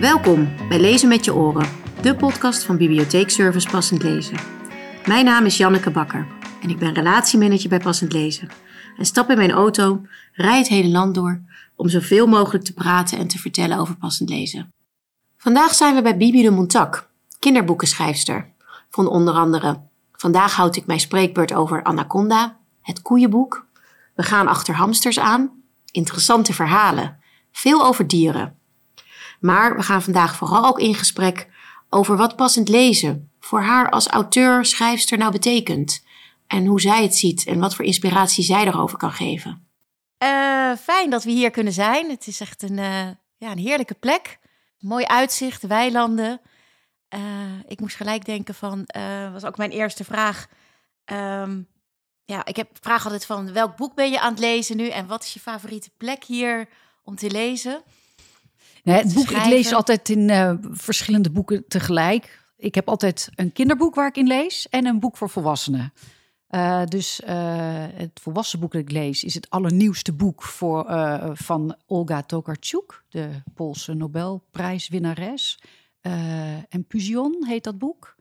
Welkom bij Lezen met je oren, de podcast van Bibliotheekservice Passend Lezen. Mijn naam is Janneke Bakker en ik ben relatiemanager bij Passend Lezen. En stap in mijn auto, rijd het hele land door om zoveel mogelijk te praten en te vertellen over passend lezen. Vandaag zijn we bij Bibi de Montac, kinderboekenschrijfster. Van onder andere Vandaag houd ik mijn spreekbeurt over Anaconda, het koeienboek. We gaan achter hamsters aan, interessante verhalen, veel over dieren. Maar we gaan vandaag vooral ook in gesprek over wat passend lezen voor haar als auteur, schrijfster nou betekent. En hoe zij het ziet en wat voor inspiratie zij erover kan geven. Uh, fijn dat we hier kunnen zijn. Het is echt een, uh, ja, een heerlijke plek. Mooi uitzicht, weilanden. Uh, ik moest gelijk denken van, was ook mijn eerste vraag. Um, ja, ik heb vraag altijd van welk boek ben je aan het lezen nu en wat is je favoriete plek hier om te lezen? Nee, het boek, ik lees altijd in uh, verschillende boeken tegelijk. Ik heb altijd een kinderboek waar ik in lees en een boek voor volwassenen. Uh, dus uh, het volwassen boek dat ik lees is het allernieuwste boek voor, van Olga Tokarczuk, de Poolse Nobelprijswinnares. en Puzion heet dat boek.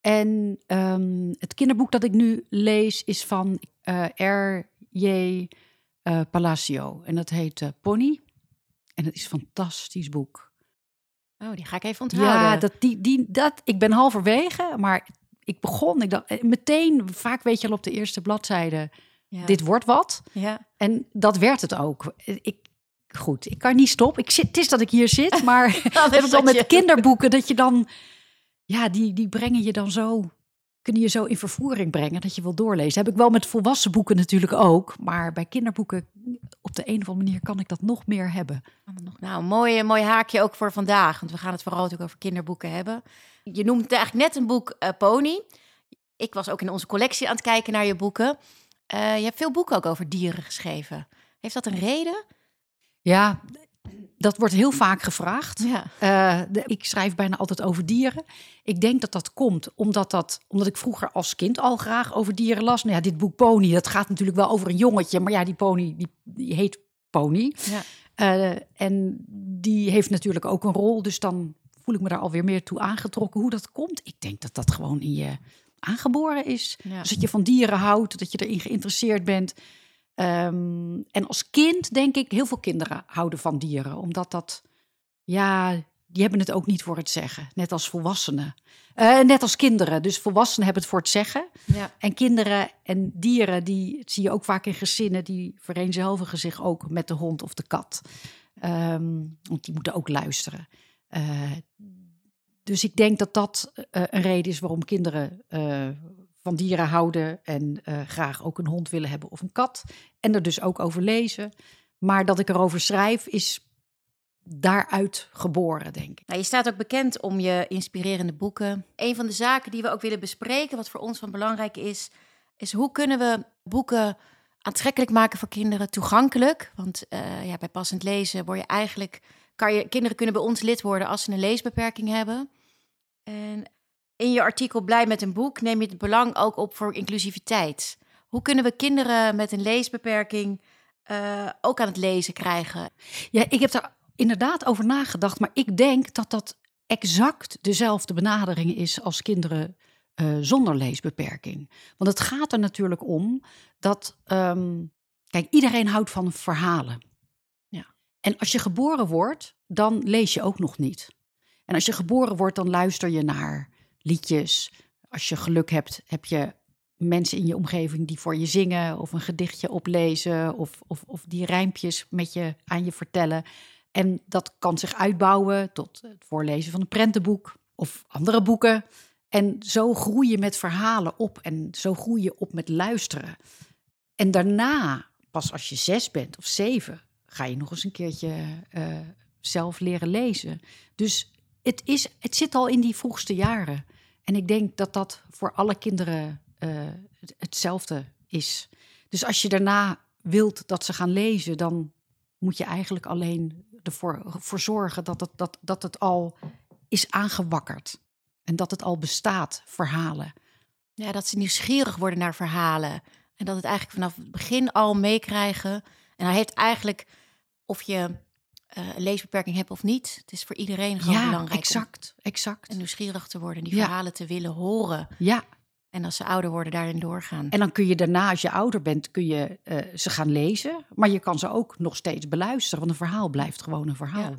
En um, het kinderboek dat ik nu lees is van R.J. Palacio en dat heet Pony. En het is een fantastisch boek. Oh, die ga ik even onthouden. Ja, dat, die, die, dat, ik ben halverwege, maar ik begon, ik dacht, eh, meteen, vaak weet je al op de eerste bladzijde, ja. dit wordt wat. Ja. En dat werd het ook. Ik, goed, ik kan niet stoppen. Ik zit, het is dat ik hier zit, maar dat is dan met kinderboeken, dat je dan, ja, die, die brengen je dan zo kunnen je zo in vervoering brengen dat je wil doorlezen. Heb ik wel met volwassen boeken natuurlijk ook, maar bij kinderboeken op de een of andere manier kan ik dat nog meer hebben. Nou, mooi, mooi haakje ook voor vandaag, want we gaan het vooral natuurlijk over kinderboeken hebben. Je noemt eigenlijk net een boek uh, Pony. Ik was ook in onze collectie aan het kijken naar je boeken. Uh, je hebt veel boeken ook over dieren geschreven. Heeft dat een reden? Ja, dat wordt heel vaak gevraagd. Ja. Uh, de, ik schrijf bijna altijd over dieren. Ik denk dat dat komt omdat, dat, omdat ik vroeger als kind al graag over dieren las. Nou ja, dit boek Pony, dat gaat natuurlijk wel over een jongetje. Maar ja, die pony, die, die heet Pony. Ja. Uh, en die heeft natuurlijk ook een rol. Dus dan voel ik me daar alweer meer toe aangetrokken. Hoe dat komt? Ik denk dat dat gewoon in je aangeboren is. Ja. Dus dat je van dieren houdt, dat je erin geïnteresseerd bent. Um, en als kind denk ik, heel veel kinderen houden van dieren, omdat dat, ja, die hebben het ook niet voor het zeggen, net als volwassenen. Uh, net als kinderen, dus volwassenen hebben het voor het zeggen. Ja. En kinderen en dieren, die zie je ook vaak in gezinnen, die vereenzelvigen zich ook met de hond of de kat. Um, want die moeten ook luisteren. Uh, dus ik denk dat dat uh, een reden is waarom kinderen van dieren houden en uh, graag ook een hond willen hebben of een kat. En er dus ook over lezen. Maar dat ik erover schrijf is daaruit geboren, denk ik. Nou, je staat ook bekend om je inspirerende boeken. Een van de zaken die we ook willen bespreken, wat voor ons van belangrijk is, is hoe kunnen we boeken aantrekkelijk maken voor kinderen, toegankelijk. Want uh, ja, bij passend lezen word je eigenlijk, kan je, kinderen kunnen bij ons lid worden als ze een leesbeperking hebben. En in je artikel Blij met een boek neem je het belang ook op voor inclusiviteit. Hoe kunnen we kinderen met een leesbeperking uh, ook aan het lezen krijgen? Ja, ik heb daar inderdaad over nagedacht, maar ik denk dat dat exact dezelfde benadering is als kinderen uh, zonder leesbeperking. Want het gaat er natuurlijk om dat, um, kijk, iedereen houdt van verhalen. Ja. En als je geboren wordt, dan lees je ook nog niet. En als je geboren wordt, dan luister je naar liedjes. Als je geluk hebt, heb je mensen in je omgeving die voor je zingen of een gedichtje oplezen of, of, of die rijmpjes met je aan je vertellen. En dat kan zich uitbouwen tot het voorlezen van een prentenboek of andere boeken. En zo groei je met verhalen op en zo groei je op met luisteren. En daarna, pas als je zes bent of zeven, ga je nog eens een keertje uh, zelf leren lezen. Dus het, is, het zit al in die vroegste jaren. En ik denk dat dat voor alle kinderen uh, hetzelfde is. Dus als je daarna wilt dat ze gaan lezen, dan moet je eigenlijk alleen ervoor voor zorgen dat het, dat, dat het al is aangewakkerd. En dat het al bestaat, verhalen. Ja, dat ze nieuwsgierig worden naar verhalen. En dat het eigenlijk vanaf het begin al meekrijgen. En hij heeft eigenlijk, of je eh, een leesbeperking hebben of niet. Het is voor iedereen gewoon ja, belangrijk om exact, exact. en nieuwsgierig te worden, die Ja. verhalen te willen horen. Ja, En als ze ouder worden, daarin doorgaan. en dan kun je daarna, als je ouder bent, kun je eh, ze gaan lezen. Maar je kan ze ook nog steeds beluisteren, want een verhaal blijft gewoon een verhaal. Ja.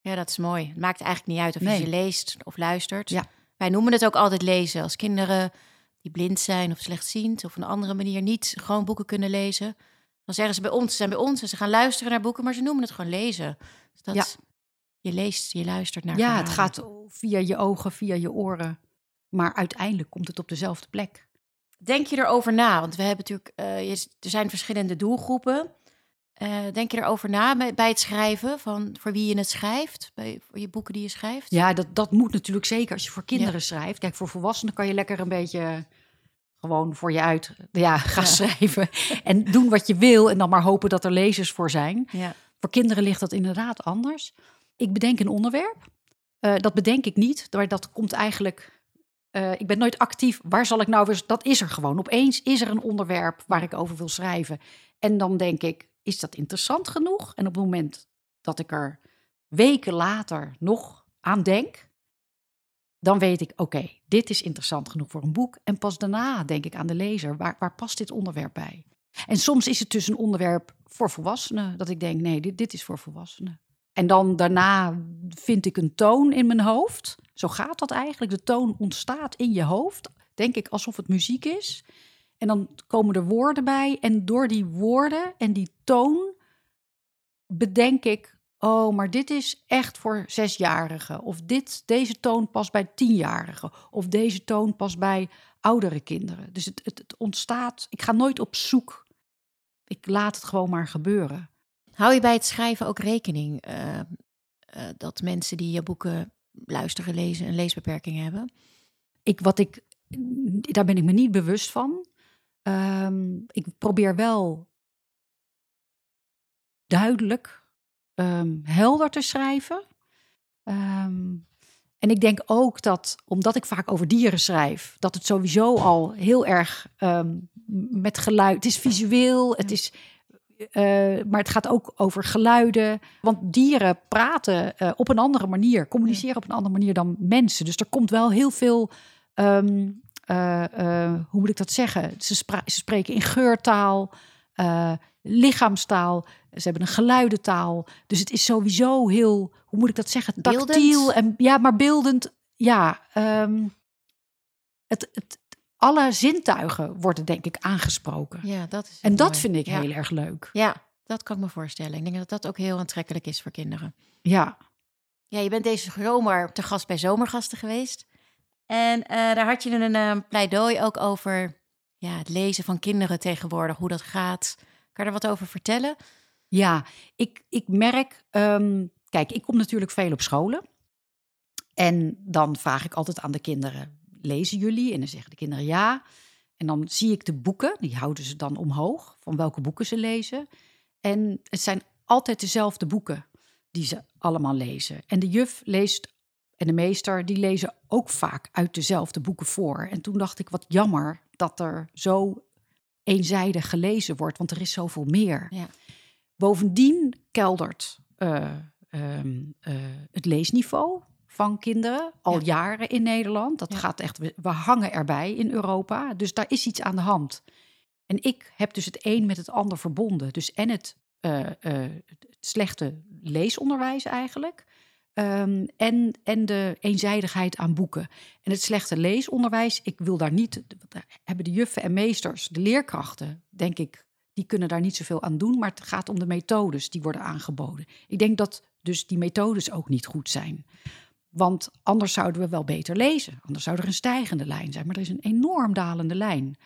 Ja, dat is mooi. Het maakt eigenlijk niet uit of Nee. je ze leest of luistert. Ja. Wij noemen het ook altijd lezen. Als kinderen die blind zijn of slechtziend of op een andere manier niet gewoon boeken kunnen lezen. Dan zeggen ze bij ons, ze zijn bij ons en ze gaan luisteren naar boeken, maar ze noemen het gewoon lezen. Dus dat Ja. je leest, je luistert naar Ja, het gaat via je ogen, via je oren. Maar uiteindelijk komt het op dezelfde plek. Denk je erover na? Want we hebben natuurlijk, je- er zijn verschillende doelgroepen. Eh, denk je erover na bij, bij het schrijven van voor wie je het schrijft, bij voor je boeken die je schrijft? Ja, dat, dat moet natuurlijk zeker als je voor kinderen schrijft. Kijk, voor volwassenen kan je lekker een beetje gewoon voor je uit ja, gaan Ja. schrijven. En doen wat je wil en dan maar hopen dat er lezers voor zijn. Ja. Voor kinderen ligt dat inderdaad anders. Ik bedenk een onderwerp. Eh, dat bedenk ik niet, maar dat komt eigenlijk. eh, ik ben nooit actief. Waar zal ik nou weer? Dat is er gewoon. Opeens is er een onderwerp waar ik over wil schrijven. En dan denk ik, is dat interessant genoeg? En op het moment dat ik er weken later nog aan denk, dan weet ik, oké, dit is interessant genoeg voor een boek. En pas daarna denk ik aan de lezer, waar, waar past dit onderwerp bij? En soms is het dus een onderwerp voor volwassenen, dat ik denk, nee, dit, dit is voor volwassenen. En dan daarna vind ik een toon in mijn hoofd. Zo gaat dat eigenlijk. De toon ontstaat in je hoofd, denk ik, alsof het muziek is. En dan komen er woorden bij. En door die woorden en die toon bedenk ik, oh, maar dit is echt voor zesjarigen. Of dit, deze toon past bij tienjarigen. Of deze toon past bij oudere kinderen. Dus het, het, het ontstaat, ik ga nooit op zoek. Ik laat het gewoon maar gebeuren. Hou je bij het schrijven ook rekening eh, eh, dat mensen die je boeken luisteren, lezen, een leesbeperking hebben? ik, wat ik, daar ben ik me niet bewust van. Ehm, ik probeer wel duidelijk, ehm, helder te schrijven. Ehm, en ik denk ook dat, omdat ik vaak over dieren schrijf, dat het sowieso al heel erg ehm, met geluid. Het is visueel, het is. eh, maar het gaat ook over geluiden. Want dieren praten eh, op een andere manier, communiceren op een andere manier dan mensen. Dus er komt wel heel veel. eh, hoe moet ik dat zeggen? Ze, ze spreken in geurtaal, lichaamstaal. Ze hebben een geluidentaal. Dus het is sowieso heel, hoe moet ik dat zeggen? Beeldend? Tactiel en ja, maar beeldend. Ja, ehm, het, het, alle zintuigen worden denk ik aangesproken. Ja, dat is En dat mooi. vind ik ja. heel erg leuk. Ja, dat kan ik me voorstellen. Ik denk dat dat ook heel aantrekkelijk is voor kinderen. Ja, Ja, je bent deze zomer te gast bij Zomergasten geweest. En eh, daar had je een eh, pleidooi ook over ja, het lezen van kinderen tegenwoordig, hoe dat gaat. Kan er wat over vertellen? ja ik, ik merk, ehm, kijk, ik kom natuurlijk veel op scholen. En dan vraag ik altijd aan de kinderen, lezen jullie? En dan zeggen de kinderen ja. En dan zie ik de boeken, die houden ze dan omhoog, van welke boeken ze lezen. En het zijn altijd dezelfde boeken die ze allemaal lezen. En de juf leest en de meester, die lezen ook vaak uit dezelfde boeken voor. En toen dacht ik, wat jammer dat er zo eenzijdig gelezen wordt, want er is zoveel meer. Ja. Bovendien keldert eh, ehm, eh, het leesniveau van kinderen al Ja. jaren in Nederland. Dat Ja. gaat echt, we, hangen erbij in Europa. Dus daar is iets aan de hand. En ik heb dus het een met het ander verbonden. Dus en het, eh, het slechte leesonderwijs eigenlijk. Ehm, en, en de eenzijdigheid aan boeken. En het slechte leesonderwijs, ik wil daar niet. Hebben de juffen en meesters, de leerkrachten, denk ik, die kunnen daar niet zoveel aan doen. Maar het gaat om de methodes die worden aangeboden. Ik denk dat dus die methodes ook niet goed zijn. Want anders zouden we wel beter lezen. Anders zou er een stijgende lijn zijn. Maar er is een enorm dalende lijn.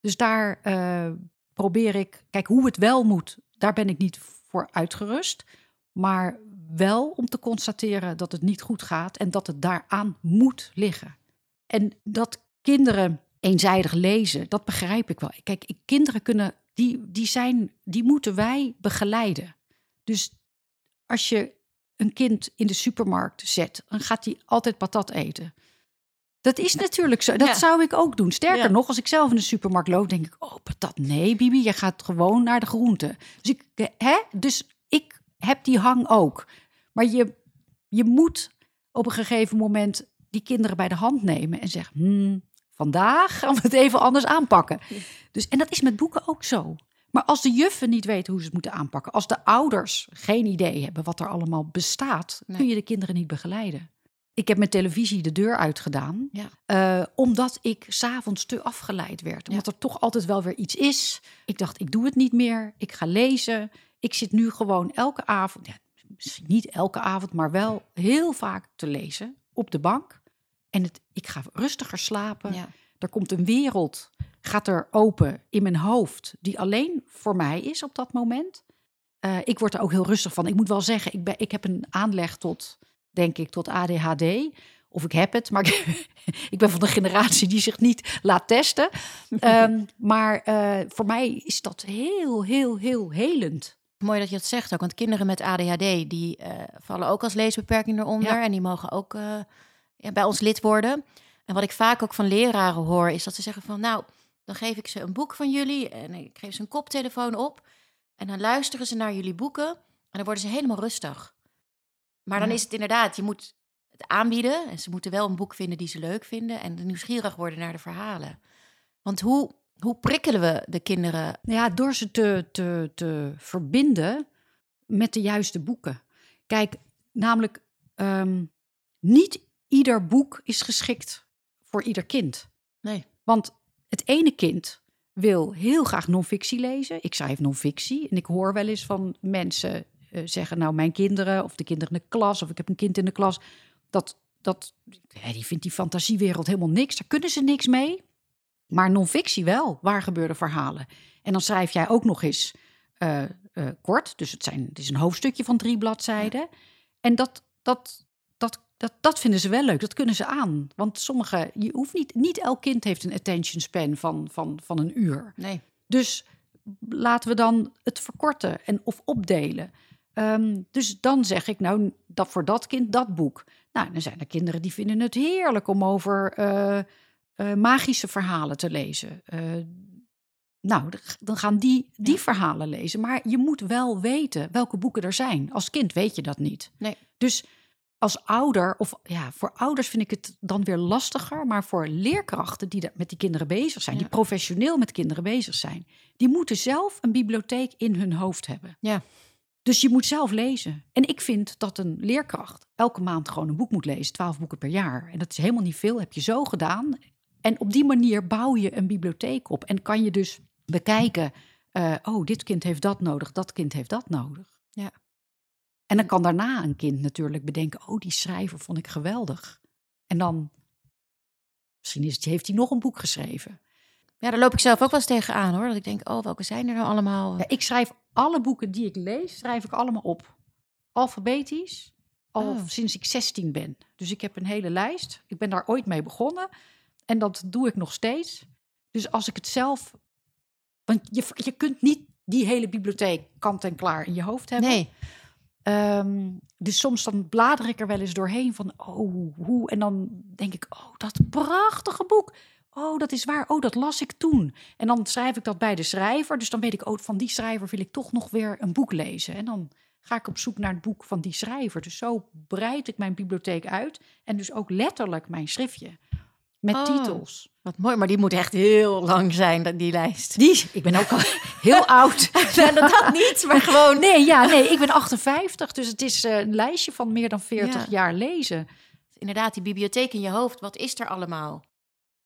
Dus daar eh, probeer ik, kijk hoe het wel moet, daar ben ik niet voor uitgerust. Maar wel om te constateren dat het niet goed gaat en dat het daaraan moet liggen. En dat kinderen eenzijdig lezen, dat begrijp ik wel. Kijk, kinderen kunnen, die, die, zijn, die moeten wij begeleiden. Dus als je een kind in de supermarkt zet, dan gaat hij altijd patat eten. Dat is natuurlijk zo. Dat Ja. zou ik ook doen. Sterker Ja. nog, als ik zelf in de supermarkt loop, denk ik: Oh, patat, nee, Bibi, je gaat gewoon naar de groenten. Dus ik, hè? Dus ik heb die hang ook. Maar je, je moet op een gegeven moment die kinderen bij de hand nemen en zeggen: hmm, vandaag gaan we het even anders aanpakken. Dus, en dat is met boeken ook zo. Maar als de juffen niet weten hoe ze het moeten aanpakken, als de ouders geen idee hebben wat er allemaal bestaat, Nee. kun je de kinderen niet begeleiden. Ik heb met televisie de deur uitgedaan, Ja. eh, omdat ik s'avonds te afgeleid werd. Omdat er toch altijd wel weer iets is. Ik dacht, ik doe het niet meer. Ik ga lezen. Ik zit nu gewoon elke avond, ja, misschien niet elke avond, maar wel heel vaak te lezen op de bank. En het, ik ga rustiger slapen. Ja. Er komt een wereld, gaat er open in mijn hoofd, die alleen voor mij is op dat moment. Eh, ik word er ook heel rustig van. Ik moet wel zeggen, ik, ben, ik heb een aanleg tot, denk ik, tot ADHD. Of ik heb het, maar ik, ik ben van de generatie die zich niet laat testen. Ehm, maar eh, voor mij is dat heel, heel, heel helend. Mooi dat je dat zegt ook, want kinderen met ADHD die eh, vallen ook als leesbeperking eronder Ja. en die mogen ook eh, ja, bij ons lid worden. En wat ik vaak ook van leraren hoor is dat ze zeggen van nou, dan geef ik ze een boek van jullie en ik geef ze een koptelefoon op en dan luisteren ze naar jullie boeken en dan worden ze helemaal rustig. Maar dan Ja. is het inderdaad, je moet het aanbieden en ze moeten wel een boek vinden die ze leuk vinden en nieuwsgierig worden naar de verhalen. Want hoe, hoe prikkelen we de kinderen? Ja, door ze te, te, te verbinden met de juiste boeken. Kijk, namelijk, ehm, niet ieder boek is geschikt voor ieder kind. Nee. Want het ene kind wil heel graag non-fictie lezen. Ik schrijf non-fictie en ik hoor wel eens van mensen eh, zeggen... nou, mijn kinderen of de kinderen in de klas... of ik heb een kind in de klas... dat, dat die vindt die fantasiewereld helemaal niks. Daar kunnen ze niks mee. Maar non-fictie wel, waar gebeurde verhalen. En dan schrijf jij ook nog eens eh, eh, kort. Dus het, zijn, het is een hoofdstukje van drie bladzijden. En dat, dat, dat, dat, dat vinden ze wel leuk. Dat kunnen ze aan. Want sommige, je hoeft niet, niet elk kind heeft een attention span van, van, van een uur. Nee. Dus laten we dan het verkorten en of opdelen. Ehm, dus dan zeg ik nou dat voor dat kind dat boek. Nou, dan zijn er kinderen die vinden het heerlijk om over eh, eh, magische verhalen te lezen. Eh, nou, dan gaan die die Ja. verhalen lezen. Maar je moet wel weten welke boeken er zijn. Als kind weet je dat niet. Nee. Dus als ouder, of ja, voor ouders vind ik het dan weer lastiger. Maar voor leerkrachten die met die kinderen bezig zijn, Ja. die professioneel met kinderen bezig zijn, die moeten zelf een bibliotheek in hun hoofd hebben. Ja. Dus je moet zelf lezen. En ik vind dat een leerkracht elke maand gewoon een boek moet lezen, twaalf boeken per jaar. En dat is helemaal niet veel, heb je zo gedaan. En op die manier bouw je een bibliotheek op. En kan je dus bekijken, eh, oh, dit kind heeft dat nodig, dat kind heeft dat nodig. Ja. En dan kan daarna een kind natuurlijk bedenken, oh, die schrijver vond ik geweldig. En dan, misschien is het, heeft hij nog een boek geschreven. Ja, daar loop ik zelf ook wel eens tegenaan hoor. Dat ik denk, oh, welke zijn er nou allemaal? Ja, ik schrijf alle boeken die ik lees, schrijf ik allemaal op. Alfabetisch, al Oh. sinds ik 16 ben. Dus ik heb een hele lijst. Ik ben daar ooit mee begonnen. En dat doe ik nog steeds. Dus als ik het zelf... Want je, je kunt niet die hele bibliotheek kant en klaar in je hoofd hebben. Nee, Ehm, dus soms dan blader ik er wel eens doorheen van, oh, hoe? En dan denk ik, oh, dat prachtige boek. Oh, dat is waar. Oh, dat las ik toen. En dan schrijf ik dat bij de schrijver. Dus dan weet ik, oh, van die schrijver wil ik toch nog weer een boek lezen. En dan ga ik op zoek naar het boek van die schrijver. Dus zo breid ik mijn bibliotheek uit. En dus ook letterlijk mijn schriftje. Met Oh. titels. wat mooi. Maar die moet echt heel lang zijn, die lijst. Die, ik ben ook al heel oud. Ja, dat, dat niet, maar gewoon... Nee, ja, nee, ik ben 58. Dus het is eh, een lijstje van meer dan 40 Ja. jaar lezen. Inderdaad, die bibliotheek in je hoofd, wat is er allemaal?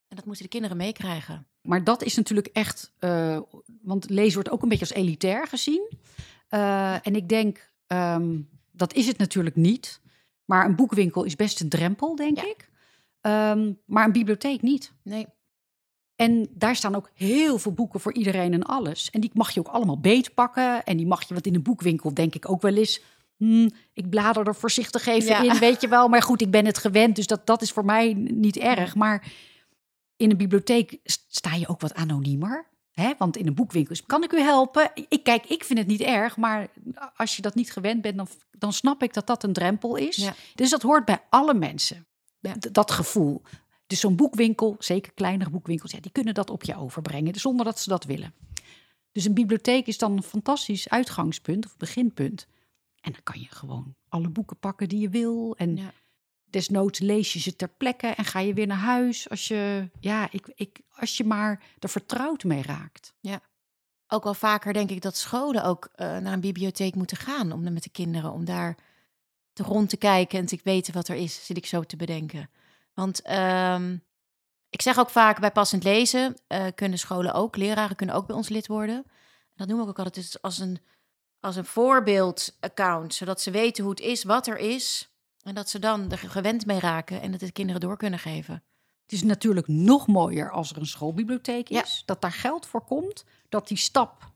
En dat moeten de kinderen meekrijgen. Maar dat is natuurlijk echt, eh, want lezen wordt ook een beetje als elitair gezien. Eh, en ik denk, ehm, dat is het natuurlijk niet. Maar een boekwinkel is best een drempel, denk Ja. ik. Ehm, maar een bibliotheek niet. Nee, En daar staan ook heel veel boeken voor iedereen en alles. En die mag je ook allemaal beetpakken. En die mag je, want in een boekwinkel denk ik ook wel eens... hmm, ik blader er voorzichtig even Ja. in, weet je wel. Maar goed, ik ben het gewend, dus dat, dat is voor mij niet erg. Maar in een bibliotheek st- sta je ook wat anoniemer. Hè? Want in een boekwinkel is, kan ik u helpen? Ik, kijk, ik vind het niet erg, maar als je dat niet gewend bent... dan, dan snap ik dat dat een drempel is. Ja. Dus dat hoort bij alle mensen, Ja. Dat gevoel. Dus zo'n boekwinkel, zeker kleinere boekwinkels, ja, die kunnen dat op je overbrengen, zonder dat ze dat willen. Dus een bibliotheek is dan een fantastisch uitgangspunt of beginpunt. En dan kan je gewoon alle boeken pakken die je wil. En Ja. desnoods lees je ze ter plekke en ga je weer naar huis. Als je, ja, ik, ik, als je maar er vertrouwd mee raakt. Ook wel vaker denk ik dat scholen ook eh, naar een bibliotheek moeten gaan om dan met de kinderen om daar rond te kijken en te weten wat er is, zit ik zo te bedenken. Want ehm, ik zeg ook vaak bij passend lezen eh, kunnen scholen ook, leraren kunnen ook bij ons lid worden. Dat noem ik ook altijd dus als een, als een voorbeeldaccount, zodat ze weten hoe het is, wat er is. En dat ze dan er gewend mee raken en dat de kinderen door kunnen geven. Het is natuurlijk nog mooier als er een schoolbibliotheek Ja. is. Dat daar geld voor komt. Dat die stap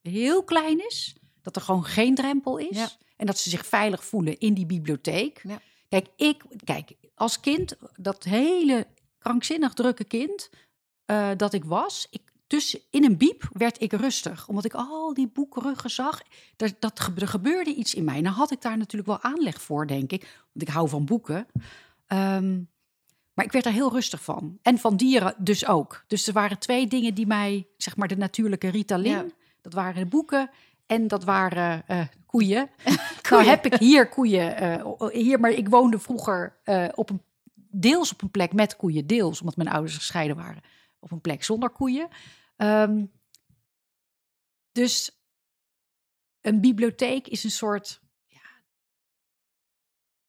heel klein is. Dat er gewoon geen drempel is. Ja. En dat ze zich veilig voelen in die bibliotheek. Ja. Kijk, ik, kijk, als kind, dat hele krankzinnig drukke kind eh, dat ik was. Ik, tussen, in een biep werd ik rustig. Omdat ik al die boekruggen zag. Er, dat, ge- er gebeurde iets in mij. Nou had ik daar natuurlijk wel aanleg voor, denk ik. Want ik hou van boeken. Ehm, maar ik werd er heel rustig van. En van dieren dus ook. Dus er waren twee dingen die mij, zeg maar, de natuurlijke Ritalin. Ja. Dat waren de boeken en dat waren eh, koeien. Nou heb ik hier koeien. eh, hier, maar ik woonde vroeger eh, op een, deels op een plek met koeien. Deels omdat mijn ouders gescheiden waren. Op een plek zonder koeien. Ehm, dus een bibliotheek is een soort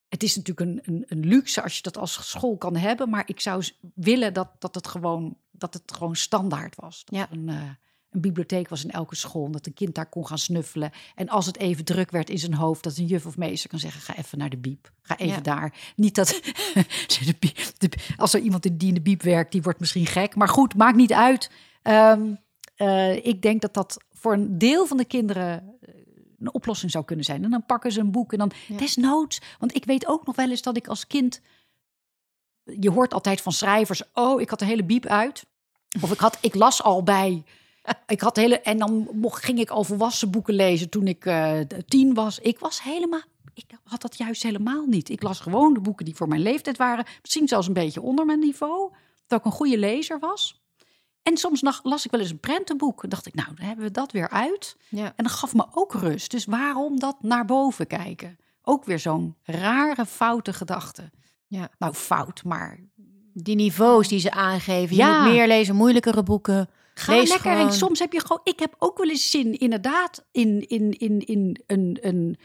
het is natuurlijk een, een, een luxe als je dat als school kan hebben. Maar ik zou willen dat, dat, het, gewoon, dat het gewoon standaard was. Dat Ja. een, een bibliotheek was in elke school. Dat een kind daar kon gaan snuffelen. En als het even druk werd in zijn hoofd, dat een juf of meester kan zeggen: ga even naar de biep. Ga even Ja. daar. Niet dat. de biep- de- als er iemand die in de biep werkt, die wordt misschien gek. Maar goed, maakt niet uit. Ehm, eh, ik denk dat dat voor een deel van de kinderen eh, een oplossing zou kunnen zijn. En dan pakken ze een boek en dan Ja. desnoods. Want ik weet ook nog wel eens dat ik als kind. Je hoort altijd van schrijvers. Oh, ik had de hele biep uit. Of ik, had, ik las al bij. Ik had hele, en dan mocht, ging ik al volwassen boeken lezen toen ik eh, tien was. Ik was helemaal. Ik had dat juist helemaal niet. Ik las gewoon de boeken die voor mijn leeftijd waren. Misschien zelfs een beetje onder mijn niveau. Dat ik een goede lezer was. En soms las ik wel eens een prentenboek. En dacht ik, nou, dan hebben we dat weer uit. Ja. En dat gaf me ook rust. Dus waarom dat naar boven kijken? Ook weer zo'n rare, foute gedachte. Ja. Nou, fout, maar Die niveaus die ze aangeven. Je Ja. moet meer lezen, moeilijkere boeken. Ga Lees lekker. gewoon. En soms heb je gewoon... Ik heb ook wel eens zin, inderdaad, in, in, in, in een, een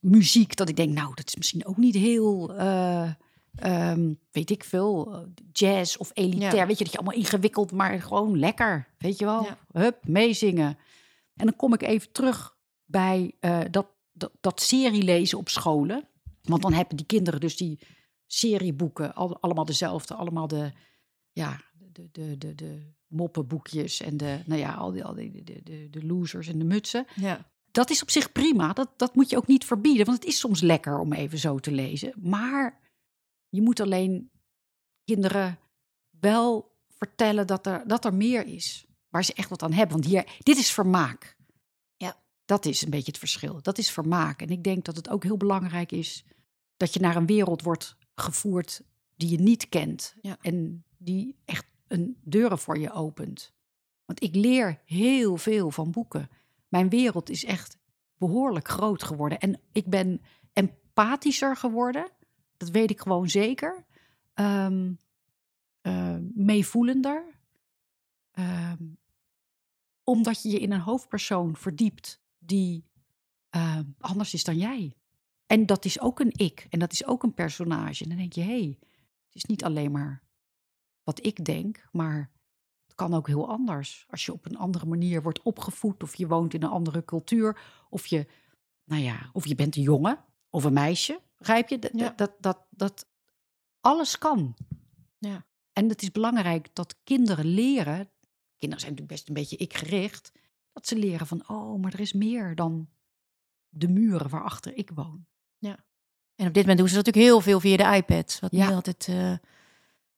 muziek... dat ik denk, nou, dat is misschien ook niet heel... eh, ehm, weet ik veel, jazz of elitair. Ja. Weet je, dat je allemaal ingewikkeld, maar gewoon lekker. Weet je wel, Ja. hup, meezingen. En dan kom ik even terug bij eh, dat, dat, dat serie lezen op scholen. Want dan hebben die kinderen dus die serieboeken, al, allemaal dezelfde, allemaal de, ja, de, de, de, de moppenboekjes en de, nou ja, al die, al die de, de, de losers en de mutsen. Ja. Dat is op zich prima, dat, dat moet je ook niet verbieden, want het is soms lekker om even zo te lezen. Maar je moet alleen kinderen wel vertellen dat er, dat er meer is, waar ze echt wat aan hebben. Want hier, dit is vermaak. Ja. Dat is een beetje het verschil. Dat is vermaak. En ik denk dat het ook heel belangrijk is dat je naar een wereld wordt gevoerd die je niet kent. Ja. En die echt een deuren voor je opent. Want ik leer heel veel van boeken. Mijn wereld is echt behoorlijk groot geworden. En ik ben empathischer geworden. Dat weet ik gewoon zeker. Ehm, eh, meevoelender. Ehm, omdat je je in een hoofdpersoon verdiept die eh, anders is dan jij. En dat is ook een ik. En dat is ook een personage. En dan denk je, hé, hey, het is niet alleen maar wat ik denk, maar het kan ook heel anders. Als je op een andere manier wordt opgevoed, of je woont in een andere cultuur, of je, nou ja, of je bent een jongen of een meisje, begrijp je? Dat, Ja. dat, dat, dat alles kan. Ja. En het is belangrijk dat kinderen leren, kinderen zijn natuurlijk best een beetje ik-gericht, dat ze leren van, oh, maar er is meer dan de muren waarachter ik woon. En op dit moment doen ze dat natuurlijk heel veel via de iPad. Wat Ja. niet altijd... eh,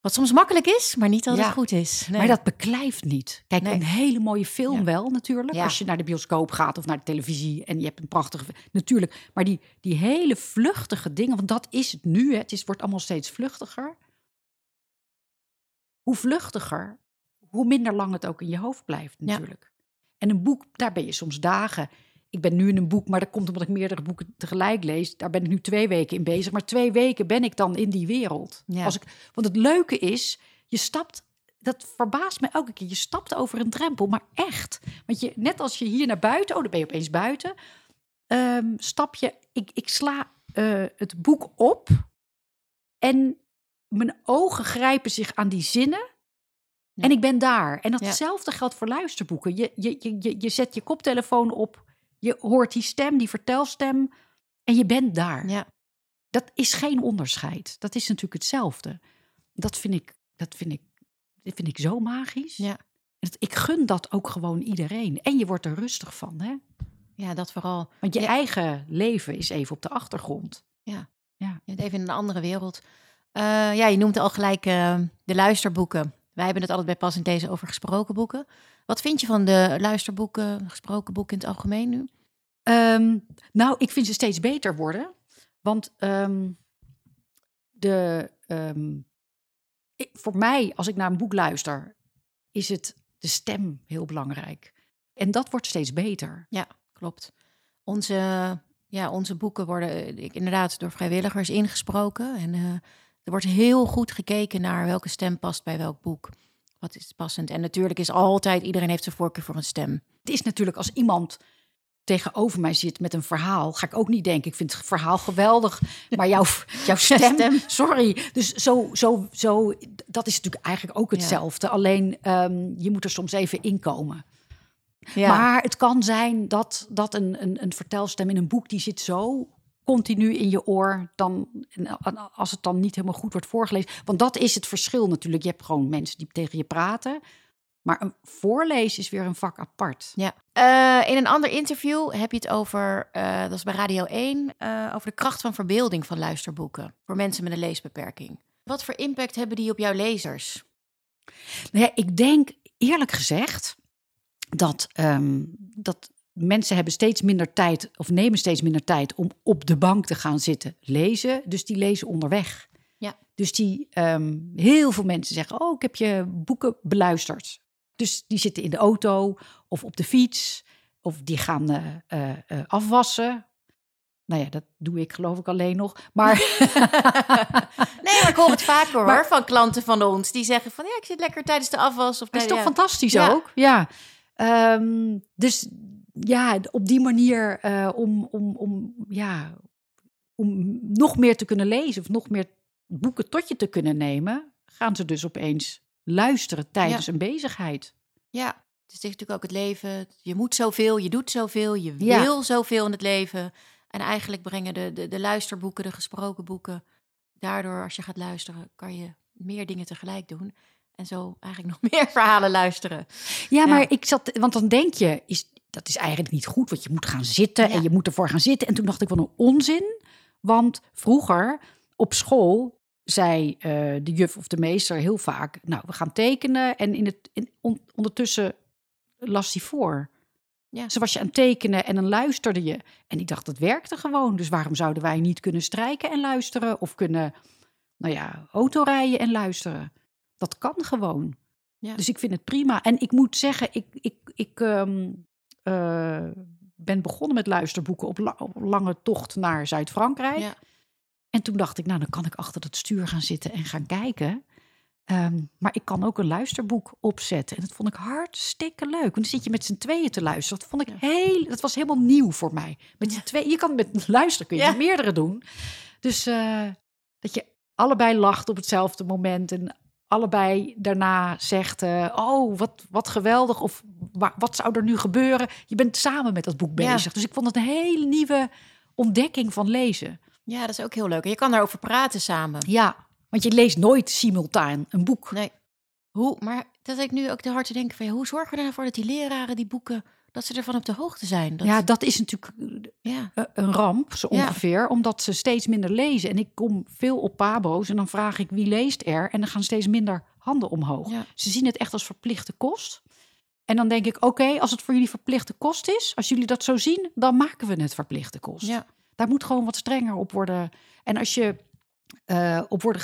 wat soms makkelijk is, maar niet altijd Ja. goed is. Nee. Maar dat beklijft niet. Kijk, Nee. een hele mooie film Ja. wel natuurlijk. Ja. Als je naar de bioscoop gaat of naar de televisie en je hebt een prachtige... Natuurlijk, maar die, die hele vluchtige dingen, want dat is het nu. Hè, het is, wordt allemaal steeds vluchtiger. Hoe vluchtiger, hoe minder lang het ook in je hoofd blijft natuurlijk. En een boek, daar ben je soms dagen ik ben nu in een boek, maar dat komt omdat ik meerdere boeken tegelijk lees. Daar ben ik nu twee weken in bezig. Maar twee weken ben ik dan in die wereld. Ja. Als ik, want het leuke is, je stapt. Dat verbaast me elke keer. Je stapt over een drempel, maar echt. Want je, net als je hier naar buiten, oh, dan ben je opeens buiten. ehm, stap je. Ik, ik sla eh, het boek op en mijn ogen grijpen zich aan die zinnen. Ja. En ik ben daar. En Ja. datzelfde geldt voor luisterboeken. Je, je, je, je zet je koptelefoon op. Je hoort die stem, die vertelstem. En je bent daar. Ja. Dat is geen onderscheid. Dat is natuurlijk hetzelfde. Dat vind ik, dat vind ik, dat vind ik zo magisch. Ja. Ik gun dat ook gewoon iedereen. En je wordt er rustig van. Hè? ja, dat vooral. Want je Ja. eigen leven is even op de achtergrond. Je bent even in een andere wereld. Eh, ja, je noemt al gelijk eh, de luisterboeken. Wij hebben het altijd bij Pas in deze over gesproken boeken. Wat vind je van de luisterboeken, gesproken boeken in het algemeen nu? Ehm, nou, ik vind ze steeds beter worden. Want ehm, de, ehm, ik- voor mij, als ik naar een boek luister, is het de stem heel belangrijk. En dat wordt steeds beter. Klopt. Onze, ja, onze boeken worden eh, inderdaad door vrijwilligers ingesproken. En eh, er wordt heel goed gekeken naar welke stem past bij welk boek. Wat is passend? En natuurlijk is altijd, iedereen heeft zijn voorkeur voor een stem. Het is natuurlijk als iemand tegenover mij zit met een verhaal, ga ik ook niet denken, ik vind het verhaal geweldig, maar jouw, jouw stem, Stem. sorry. Dus zo, zo, zo, dat is natuurlijk eigenlijk ook Ja. hetzelfde. Alleen ehm, je moet er soms even inkomen. Ja, Maar het kan zijn dat, dat een, een, een vertelstem in een boek, die zit zo continu in je oor, dan, als het dan niet helemaal goed wordt voorgelezen. Want dat is het verschil natuurlijk. Je hebt gewoon mensen die tegen je praten. Maar een voorlezen is weer een vak apart. Ja. Eh, in een ander interview heb je het over, eh, dat is bij Radio 1, eh, over de kracht van verbeelding van luisterboeken voor mensen met een leesbeperking. Wat voor impact hebben die op jouw lezers? Nou ja, ik denk eerlijk gezegd dat, ehm, dat mensen hebben steeds minder tijd of nemen steeds minder tijd om op de bank te gaan zitten lezen. Dus die lezen onderweg. Ja. Dus die ehm, heel veel mensen zeggen: Oh, ik heb je boeken beluisterd. Dus die zitten in de auto of op de fiets of die gaan eh, eh, eh, afwassen. Nou ja, dat doe ik geloof ik alleen nog. Maar Nee, maar ik hoor het vaker hoor, Maar- van klanten van ons. Die zeggen van, ja, ik zit lekker tijdens de afwas. Of Dat is toch ja. fantastisch Ja. ook? Ja. Ehm, dus ja, op die manier om, om, om, ja, om nog meer te kunnen lezen of nog meer boeken tot je te kunnen nemen, gaan ze dus opeens luisteren tijdens een bezigheid. Ja, het is natuurlijk ook het leven. Je moet zoveel, je doet zoveel, je Ja. wil zoveel in het leven. En eigenlijk brengen de, de, de luisterboeken, de gesproken boeken... daardoor, als je gaat luisteren, kan je meer dingen tegelijk doen. En zo eigenlijk nog meer verhalen luisteren. Ja, Ja. maar ik zat, want dan denk je, is, dat is eigenlijk niet goed, want je moet gaan zitten Ja. en je moet ervoor gaan zitten. En toen dacht ik, wat een onzin. Want vroeger op school zei eh, de juf of de meester heel vaak, nou, we gaan tekenen. En in het, in, on- ondertussen las hij voor. Ja. Zo was je aan het tekenen en dan luisterde je. En ik dacht, dat werkte gewoon. Dus waarom zouden wij niet kunnen strijken en luisteren? Of kunnen, nou ja, autorijden en luisteren? Dat kan gewoon. Ja. Dus ik vind het prima. En ik moet zeggen, ik, ik, ik ehm, eh, ben begonnen met luisterboeken op, la- op lange tocht naar Zuid-Frankrijk. Ja. En toen dacht ik, nou, dan kan ik achter het stuur gaan zitten en gaan kijken. Ehm, maar ik kan ook een luisterboek opzetten. En dat vond ik hartstikke leuk. Want dan zit je met z'n tweeën te luisteren. Dat vond ik heel, dat was helemaal nieuw voor mij. Met z'n tweeën, je kan met luisteren, kun je Ja. met meerdere doen. Dus eh, dat je allebei lacht op hetzelfde moment. En allebei daarna zegt, eh, oh, wat, wat geweldig. Of wa- wat zou er nu gebeuren? Je bent samen met dat boek Ja. bezig. Dus ik vond het een hele nieuwe ontdekking van lezen. Ja, dat is ook heel leuk. En je kan daarover praten samen. Ja, want je leest nooit simultaan een boek. Nee. Hoe, maar dat ik nu ook te hard te denken van... ja, hoe zorgen we ervoor dat die leraren die boeken... dat ze ervan op de hoogte zijn? Dat, Ja, dat is natuurlijk ja. eh, een ramp, zo Ja. ongeveer, omdat ze steeds minder lezen. En ik kom veel op pabo's en dan vraag ik wie leest er en dan gaan steeds minder handen omhoog. Ze zien het echt als verplichte kost. En dan denk ik, oké, als het voor jullie verplichte kost is, als jullie dat zo zien, dan maken we het verplichte kost. Ja. Daar moet gewoon wat strenger op worden. En als je eh, op worden,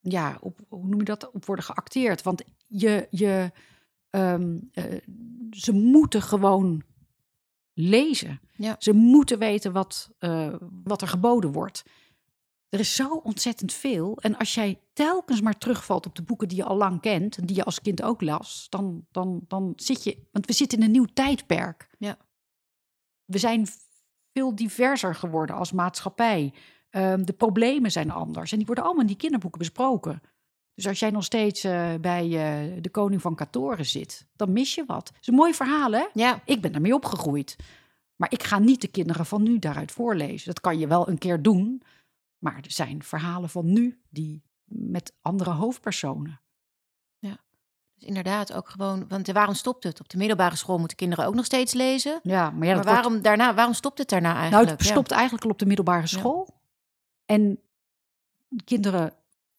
ja, op, hoe noem je dat, op worden geacteerd. Want je, je, ehm, eh, ze moeten gewoon lezen. Ja. Ze moeten weten wat, eh, wat er geboden wordt. Er is zo ontzettend veel. En als jij telkens maar terugvalt op de boeken die je al lang kent... en die je als kind ook las, dan, dan, dan zit je... Want we zitten in een nieuw tijdperk. Ja. We zijn veel diverser geworden als maatschappij. Ehm, de problemen zijn anders. En die worden allemaal in die kinderboeken besproken. Dus als jij nog steeds eh, bij eh, de koning van Katoren zit, dan mis je wat. Het is een mooi verhaal, hè? Ja, Ik ben daarmee opgegroeid. Maar ik ga niet de kinderen van nu daaruit voorlezen. Dat kan je wel een keer doen. Maar er zijn verhalen van nu die met andere hoofdpersonen. Dus inderdaad ook gewoon... Want waarom stopt het? Op de middelbare school moeten kinderen ook nog steeds lezen. Ja, maar ja, maar dat wordt- waarom, daarna, waarom stopt het daarna nou, eigenlijk? het stopt eigenlijk al op de middelbare school. En kinderen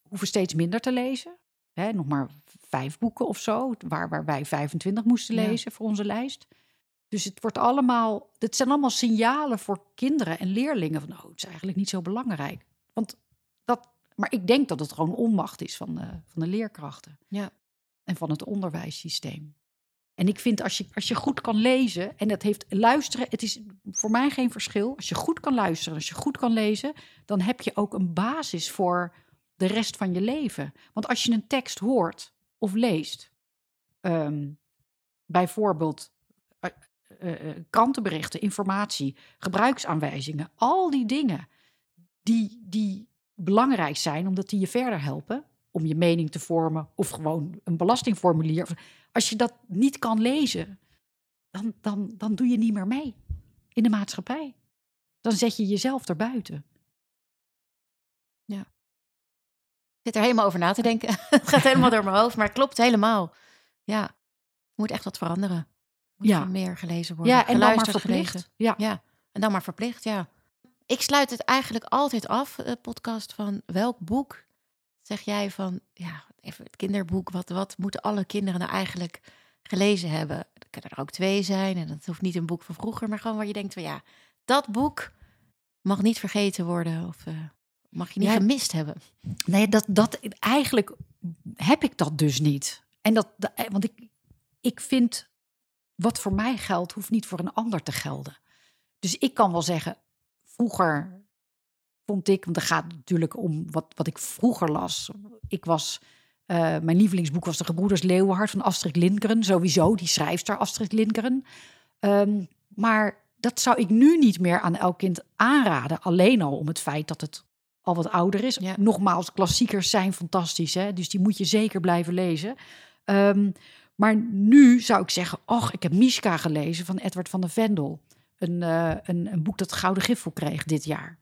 hoeven steeds minder te lezen. Hè, nog maar vijf boeken of zo, waar, waar wij 25 moesten Ja. lezen voor onze lijst. Dus het wordt allemaal, dit zijn allemaal signalen voor kinderen en leerlingen van, oh, het is eigenlijk niet zo belangrijk. Want dat, maar ik denk dat het gewoon onmacht is van de, van de leerkrachten. Ja. En van het onderwijssysteem. En ik vind als je, als je goed kan lezen, en dat heeft luisteren, het is voor mij geen verschil. Als je goed kan luisteren, als je goed kan lezen, dan heb je ook een basis voor de rest van je leven. Want als je een tekst hoort of leest, ehm, bijvoorbeeld eh, krantenberichten, informatie, gebruiksaanwijzingen, al die dingen die, die belangrijk zijn, omdat die je verder helpen om je mening te vormen of gewoon een belastingformulier. Als je dat niet kan lezen, dan, dan, dan doe je niet meer mee in de maatschappij. Dan zet je jezelf erbuiten. Ik zit er helemaal over na te denken. het gaat helemaal door mijn hoofd, maar het klopt helemaal. Ja, er moet echt wat veranderen. Er Moet Ja. meer gelezen worden. Ja, en dan maar verplicht. gelezen. Ja. Ja, en dan maar verplicht, ja. Ik sluit het eigenlijk altijd af, de podcast, van welk boek zeg jij van, ja, even het kinderboek, wat, wat moeten alle kinderen nou eigenlijk gelezen hebben? Er kunnen er ook twee zijn en dat hoeft niet een boek van vroeger, maar gewoon waar je denkt van, ja, dat boek mag niet vergeten worden of eh, mag je niet Ja. gemist hebben. Nee, dat, dat, eigenlijk heb ik dat dus niet. En dat, dat- eh, want ik, ik vind, wat voor mij geldt, hoeft niet voor een ander te gelden. Dus ik kan wel zeggen, vroeger vond ik, want het gaat natuurlijk om wat, wat ik vroeger las. Ik was, eh, mijn lievelingsboek was De Gebroeders Leeuwenhart van Astrid Lindgren. Sowieso, die schrijfster Astrid Lindgren. Ehm, maar dat zou ik nu niet meer aan elk kind aanraden. Alleen al om het feit dat het al wat ouder is. Ja. Nogmaals, klassiekers zijn fantastisch, hè? dus die moet je zeker blijven lezen. Ehm, maar nu zou ik zeggen, och, ik heb Miska gelezen van Edward van der Vendel. Een, eh, een, een boek dat Gouden Griffel kreeg dit jaar.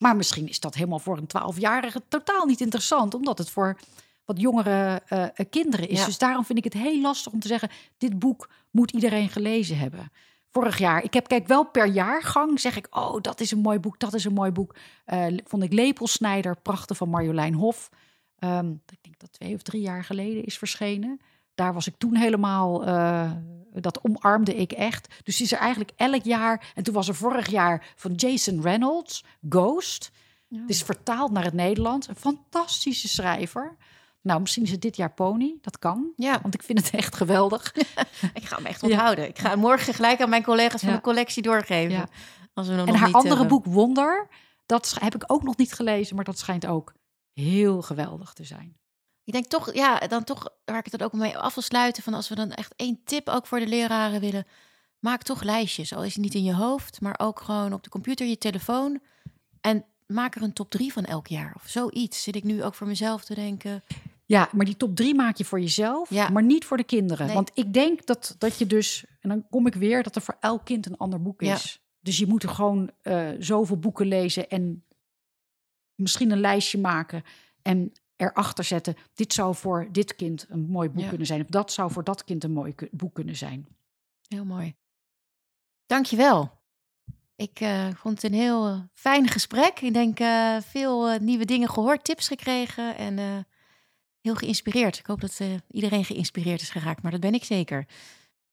Maar misschien is dat helemaal voor een twaalfjarige totaal niet interessant, omdat het voor wat jongere eh, kinderen is. Ja. Dus daarom vind ik het heel lastig om te zeggen, dit boek moet iedereen gelezen hebben. Vorig jaar, ik heb kijk wel per jaargang, zeg ik, oh, dat is een mooi boek, dat is een mooi boek. Eh, vond ik Lepelsnijder, prachtig van Marjolein Hof. Ehm, ik denk dat twee of drie jaar geleden is verschenen. Daar was ik toen helemaal, eh, dat omarmde ik echt. Dus is er eigenlijk elk jaar, en toen was er vorig jaar van Jason Reynolds, Ghost. Het is vertaald naar het Nederlands. Een fantastische schrijver. Nou, misschien is het dit jaar Pony. Dat kan. Ja, Want ik vind het echt geweldig. ik ga hem echt Ja. onthouden. Ik ga hem morgen gelijk aan mijn collega's van de collectie doorgeven. Ja. Als we hem En nog haar niet andere hebben. boek Wonder, dat heb ik ook nog niet gelezen, maar dat schijnt ook heel geweldig te zijn. Ik denk toch, ja, dan toch, waar ik het dan ook mee af wil sluiten, van als we dan echt één tip ook voor de leraren willen, maak toch lijstjes. Al is het niet in je hoofd, maar ook gewoon op de computer, je telefoon. En maak er een top drie van elk jaar of zoiets. Zit ik nu ook voor mezelf te denken. Ja, maar die top drie maak je voor jezelf, Ja. maar niet voor de kinderen. Nee. Want ik denk dat, dat je dus, en dan kom ik weer, dat er voor elk kind een ander boek Ja. is. Dus je moet er gewoon eh, zoveel boeken lezen en misschien een lijstje maken en erachter zetten. Dit zou voor dit kind een mooi boek Ja. kunnen zijn. Of dat zou voor dat kind een mooi boek kunnen zijn. Heel mooi. Dankjewel. Ik eh, vond het een heel eh, fijn gesprek. Ik denk eh, veel nieuwe dingen gehoord, tips gekregen en eh, heel geïnspireerd. Ik hoop dat eh, iedereen geïnspireerd is geraakt, maar dat ben ik zeker.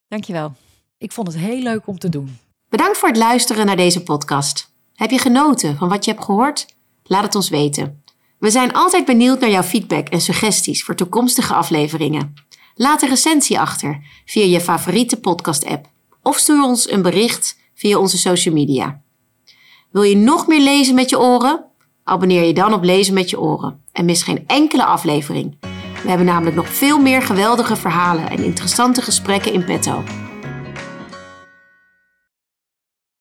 Dankjewel. Ik vond het heel leuk om te doen. Bedankt voor het luisteren naar deze podcast. Heb je genoten van wat je hebt gehoord? Laat het ons weten. We zijn altijd benieuwd naar jouw feedback en suggesties voor toekomstige afleveringen. Laat een recensie achter via je favoriete podcast-app of stuur ons een bericht via onze social media. Wil je nog meer lezen met je oren? Abonneer je dan op Lezen met je oren en mis geen enkele aflevering. We hebben namelijk nog veel meer geweldige verhalen en interessante gesprekken in petto.